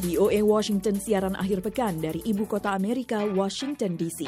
VOA Washington siaran akhir pekan dari ibu kota Amerika, Washington DC.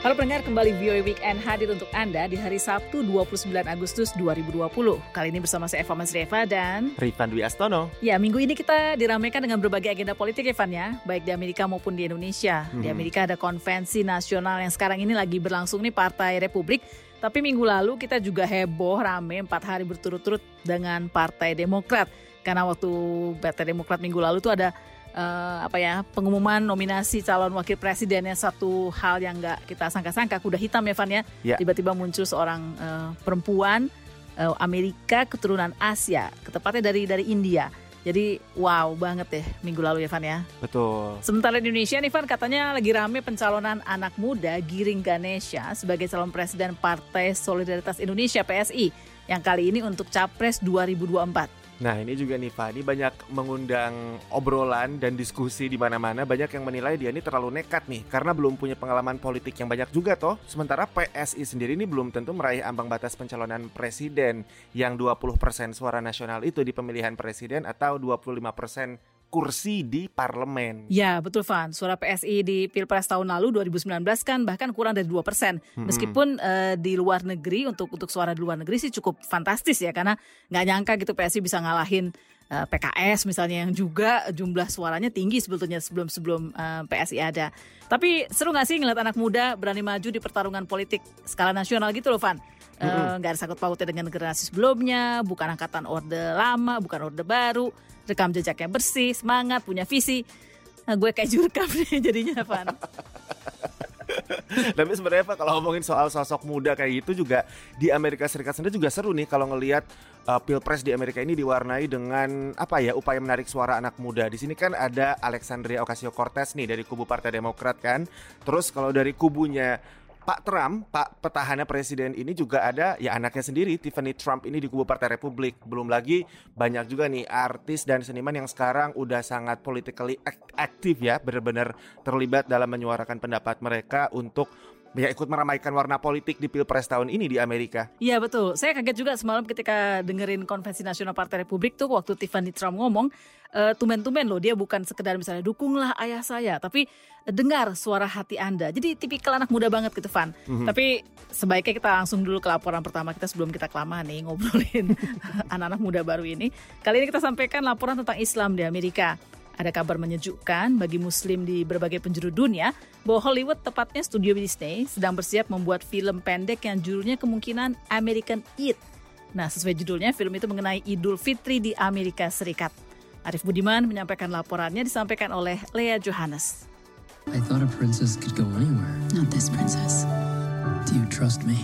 Halo pendengar, kembali VOA Weekend hadir untuk Anda di hari Sabtu 29 Agustus 2020. Kali ini bersama saya Eva Masrieva dan... Rifan Dwi Astono. Ya, minggu ini kita diramaikan dengan berbagai agenda politik Evan ya, baik di Amerika maupun di Indonesia. Di Amerika ada konvensi nasional yang sekarang ini lagi berlangsung nih Partai Republik. Tapi minggu lalu kita juga heboh rame empat hari berturut-turut dengan Partai Demokrat. Karena waktu Partai Demokrat minggu lalu tuh ada uh, apa ya pengumuman nominasi calon wakil presidennya satu hal yang nggak kita sangka-sangka kuda hitam ya Van ya Ya. tiba-tiba muncul seorang uh, perempuan uh, Amerika keturunan Asia ketepatnya dari dari India jadi wow banget deh minggu lalu ya Van ya Betul. sementara di Indonesia nih Van katanya lagi rame pencalonan anak muda Giring Ganesha sebagai calon presiden Partai Solidaritas Indonesia PSI yang kali ini untuk capres 2024 Nah ini juga nih Pak, ini banyak mengundang obrolan dan diskusi di mana-mana. Banyak yang menilai dia ini terlalu nekat nih, karena belum punya pengalaman politik yang banyak juga toh. Sementara PSI sendiri ini belum tentu meraih ambang batas pencalonan presiden yang 20% suara nasional itu di pemilihan presiden atau 25% kursi di parlemen. Ya betul Van, suara PSI di Pilpres tahun lalu 2019 kan bahkan kurang dari 2 persen. Meskipun eh, di luar negeri untuk untuk suara di luar negeri sih cukup fantastis ya karena nggak nyangka gitu PSI bisa ngalahin eh, PKS misalnya yang juga jumlah suaranya tinggi sebetulnya sebelum sebelum eh, PSI ada. Tapi seru nggak sih ngeliat anak muda berani maju di pertarungan politik skala nasional gitu loh Van? Eh, nggak ada sangkut pautnya dengan generasi sebelumnya, bukan angkatan orde lama, bukan orde baru, rekam jejaknya bersih, semangat, punya visi. Nah, gue kayak jurkam nih jadinya Van. Tapi sebenarnya Pak kalau ngomongin soal sosok muda kayak gitu juga di Amerika Serikat sendiri juga seru nih kalau ngelihat uh, pilpres di Amerika ini diwarnai dengan apa ya upaya menarik suara anak muda. Di sini kan ada Alexandria Ocasio-Cortez nih dari kubu Partai Demokrat kan. Terus kalau dari kubunya Pak Trump, Pak petahana presiden ini juga ada ya anaknya sendiri Tiffany Trump ini di kubu Partai Republik. Belum lagi banyak juga nih artis dan seniman yang sekarang udah sangat politically aktif ya, benar-benar terlibat dalam menyuarakan pendapat mereka untuk ya ikut meramaikan warna politik di Pilpres tahun ini di Amerika. Iya betul. Saya kaget juga semalam ketika dengerin konvensi nasional Partai Republik tuh waktu Tiffany Trump ngomong eh, tumben-tumben loh dia bukan sekedar misalnya dukunglah ayah saya, tapi dengar suara hati Anda. Jadi tipikal anak muda banget gitu Van. Tapi sebaiknya kita langsung dulu ke laporan pertama kita sebelum kita kelamaan nih ngobrolin anak-anak muda baru ini. Kali ini kita sampaikan laporan tentang Islam di Amerika. Ada kabar menyejukkan bagi muslim di berbagai penjuru dunia bahwa Hollywood, tepatnya studio Disney, sedang bersiap membuat film pendek yang judulnya kemungkinan American Eat. Nah, sesuai judulnya, film itu mengenai Idul Fitri di Amerika Serikat. Arif Budiman menyampaikan laporannya disampaikan oleh Lea Johannes. I thought a princess could go anywhere. Not this princess. Do you trust me?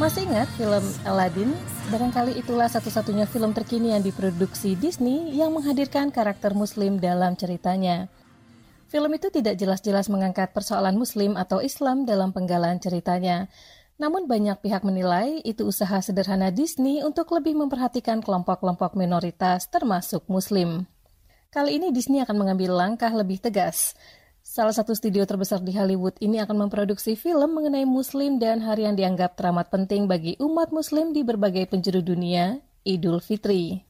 Masih ingat film Aladdin? Barangkali itulah satu-satunya film terkini yang diproduksi Disney yang menghadirkan karakter muslim dalam ceritanya. Film itu tidak jelas-jelas mengangkat persoalan muslim atau Islam dalam penggalan ceritanya. Namun banyak pihak menilai itu usaha sederhana Disney untuk lebih memperhatikan kelompok-kelompok minoritas termasuk muslim. Kali ini Disney akan mengambil langkah lebih tegas. Salah satu studio terbesar di Hollywood ini akan memproduksi film mengenai Muslim dan hari yang dianggap teramat penting bagi umat Muslim di berbagai penjuru dunia, Idul Fitri.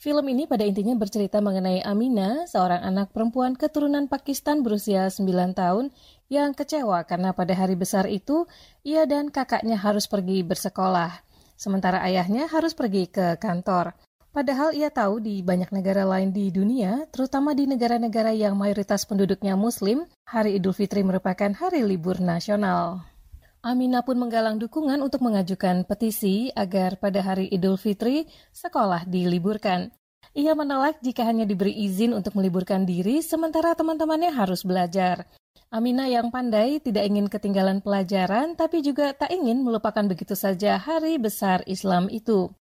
Film ini pada intinya bercerita mengenai Amina, seorang anak perempuan keturunan Pakistan berusia 9 tahun yang kecewa karena pada hari besar itu ia dan kakaknya harus pergi bersekolah, sementara ayahnya harus pergi ke kantor. Padahal ia tahu di banyak negara lain di dunia, terutama di negara-negara yang mayoritas penduduknya Muslim, Hari Idul Fitri merupakan hari libur nasional. Amina pun menggalang dukungan untuk mengajukan petisi agar pada hari Idul Fitri sekolah diliburkan. Ia menolak jika hanya diberi izin untuk meliburkan diri sementara teman-temannya harus belajar. Amina yang pandai tidak ingin ketinggalan pelajaran tapi juga tak ingin melupakan begitu saja hari besar Islam itu.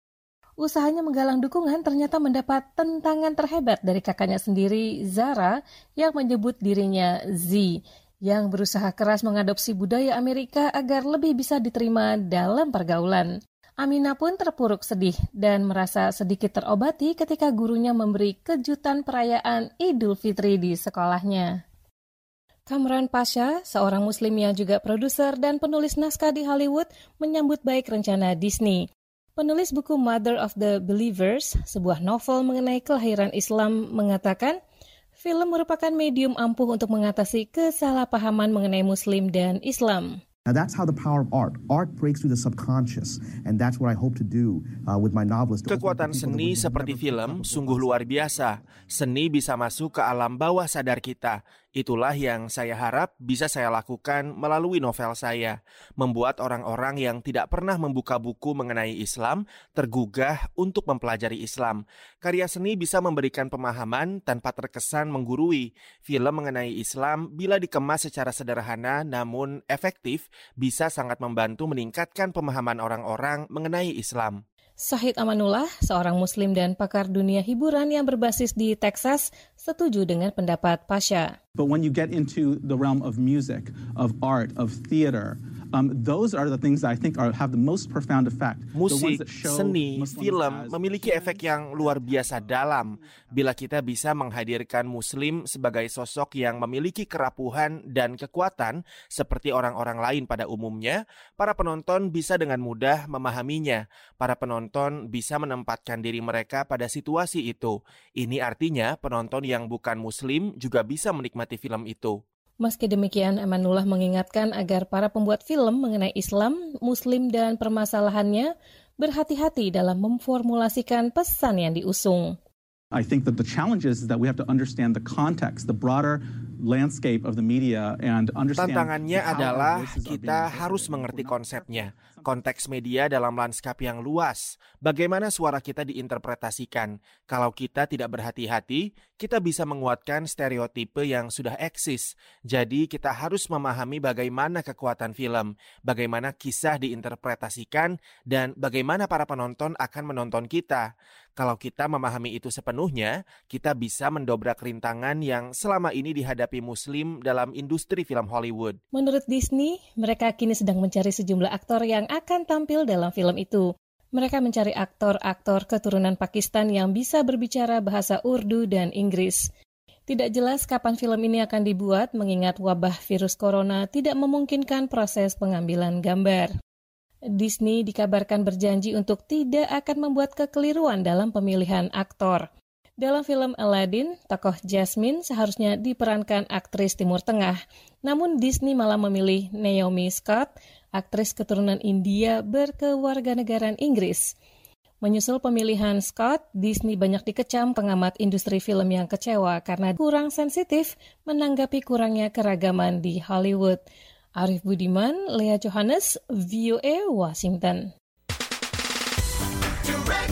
Usahanya menggalang dukungan ternyata mendapat tentangan terhebat dari kakaknya sendiri, Zara, yang menyebut dirinya Z, yang berusaha keras mengadopsi budaya Amerika agar lebih bisa diterima dalam pergaulan. Amina pun terpuruk sedih dan merasa sedikit terobati ketika gurunya memberi kejutan perayaan Idul Fitri di sekolahnya. Kamran Pasha, seorang muslim yang juga produser dan penulis naskah di Hollywood, menyambut baik rencana Disney. Penulis buku Mother of the Believers, sebuah novel mengenai kelahiran Islam, mengatakan, film merupakan medium ampuh untuk mengatasi kesalahpahaman mengenai Muslim dan Islam. Now that's how the power of art. Art breaks through the subconscious, and that's what I hope to do uh, with my novels. Kekuatan seni seperti film sungguh luar biasa. Seni bisa masuk ke alam bawah sadar kita. Itulah yang saya harap bisa saya lakukan melalui novel saya, membuat orang-orang yang tidak pernah membuka buku mengenai Islam tergugah untuk mempelajari Islam. Karya seni bisa memberikan pemahaman tanpa terkesan menggurui. Film mengenai Islam bila dikemas secara sederhana namun efektif bisa sangat membantu meningkatkan pemahaman orang-orang mengenai Islam. Sahid Amanullah, seorang muslim dan pakar dunia hiburan yang berbasis di Texas, setuju dengan pendapat Pasha. But when you get into the realm of music, of art, of theater, Um, those are the things I think are have the most profound effect. Musik, seni, film memiliki efek yang luar biasa dalam bila kita bisa menghadirkan Muslim sebagai sosok yang memiliki kerapuhan dan kekuatan seperti orang-orang lain pada umumnya. Para penonton bisa dengan mudah memahaminya. Para penonton bisa menempatkan diri mereka pada situasi itu. Ini artinya penonton yang bukan Muslim juga bisa menikmati film itu. Meski demikian, Emanullah mengingatkan agar para pembuat film mengenai Islam, Muslim, dan permasalahannya berhati-hati dalam memformulasikan pesan yang diusung. I think that the challenge is that we have to understand the context, the broader landscape of the media and understand Tantangannya adalah kita harus mengerti konsepnya, konteks media dalam lanskap yang luas, bagaimana suara kita diinterpretasikan. Kalau kita tidak berhati-hati, kita bisa menguatkan stereotipe yang sudah eksis. Jadi kita harus memahami bagaimana kekuatan film, bagaimana kisah diinterpretasikan, dan bagaimana para penonton akan menonton kita. Kalau kita memahami itu sepenuhnya, kita bisa mendobrak rintangan yang selama ini dihadapi muslim dalam industri film Hollywood. Menurut Disney, mereka kini sedang mencari sejumlah aktor yang akan tampil dalam film itu. Mereka mencari aktor-aktor keturunan Pakistan yang bisa berbicara bahasa Urdu dan Inggris. Tidak jelas kapan film ini akan dibuat mengingat wabah virus corona tidak memungkinkan proses pengambilan gambar. Disney dikabarkan berjanji untuk tidak akan membuat kekeliruan dalam pemilihan aktor. Dalam film Aladdin, tokoh Jasmine seharusnya diperankan aktris Timur Tengah, namun Disney malah memilih Naomi Scott aktris keturunan India berkewarganegaraan Inggris. Menyusul pemilihan Scott, Disney banyak dikecam pengamat industri film yang kecewa karena kurang sensitif menanggapi kurangnya keragaman di Hollywood. Arif Budiman, Lea Johannes, VOA, Washington. Direct